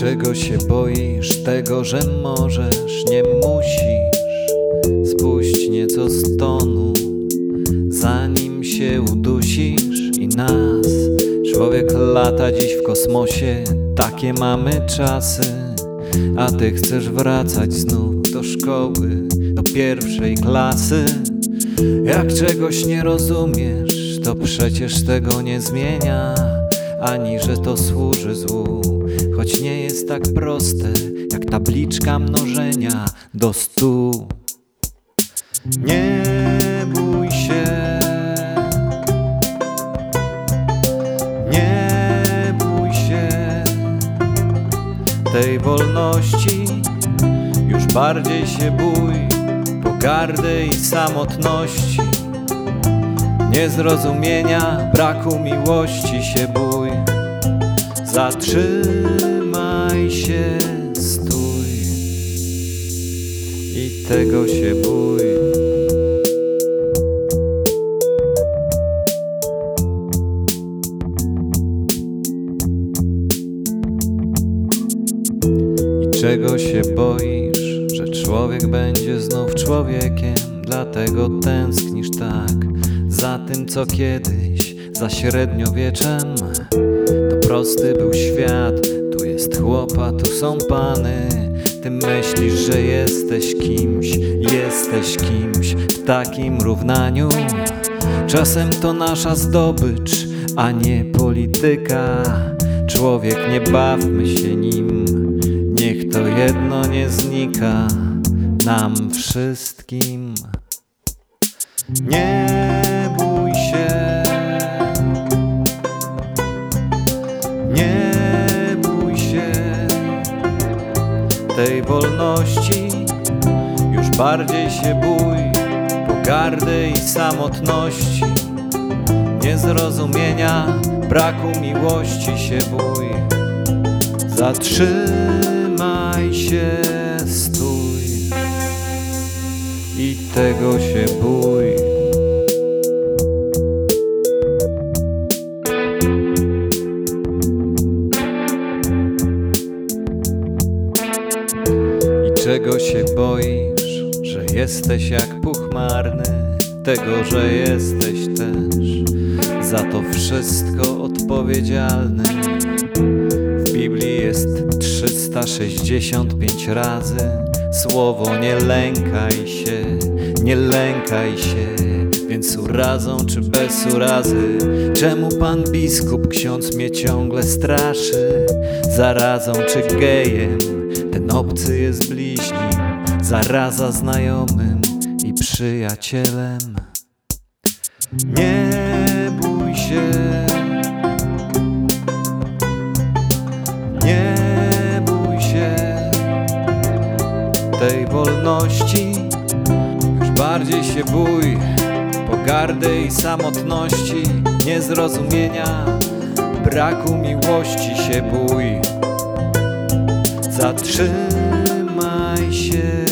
Czego się boisz? Tego, że możesz, nie musisz. Spuść nieco z tonu, zanim się udusisz i nas. Człowiek lata dziś w kosmosie, takie mamy czasy. A ty chcesz wracać znów do szkoły, do pierwszej klasy. Jak czegoś nie rozumiesz, to przecież tego nie zmienia, ani że to służy złu, choć nie jest tak proste jak tabliczka mnożenia do stu. Nie bój się, nie bój się. Tej wolności, już bardziej się bój pogardy i samotności, niezrozumienia, braku miłości się bój. Zatrzymaj się, stój i tego się bój. I czego się boisz, że człowiek będzie znów człowiekiem, dlatego tęsknisz tak za tym, co kiedyś, za średniowieczem. To prosty był świat, tu jest chłopa, tu są pany. Ty myślisz, że jesteś kimś, jesteś kimś w takim równaniu. Czasem to nasza zdobycz, a nie polityka. Człowiek, nie bawmy się nim, niech to jedno nie znika nam wszystkim. Nie bój się, nie bój się. Tej wolności, już bardziej się bój. Pogardy i samotności, niezrozumienia, braku miłości się bój. Zatrzymaj się, stój. I tego się bój. Czego się boisz, że jesteś jak puch marny, tego, że jesteś też za to wszystko odpowiedzialny. W Biblii jest 365 razy słowo nie lękaj się, nie lękaj się. Więc urazą czy bez urazy? Czemu pan biskup, ksiądz mnie ciągle straszy? Zarazą czy gejem? Ten obcy jest bliźnim Zaraza znajomym i przyjacielem. Nie bój się. Nie bój się tej wolności. Bardziej się bój pogardy i samotności, niezrozumienia, braku miłości się bój. Zatrzymaj się.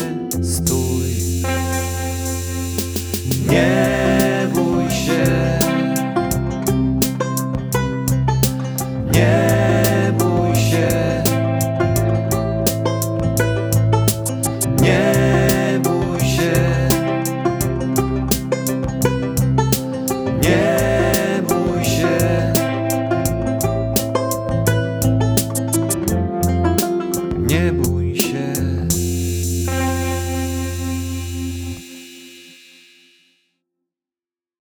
niebo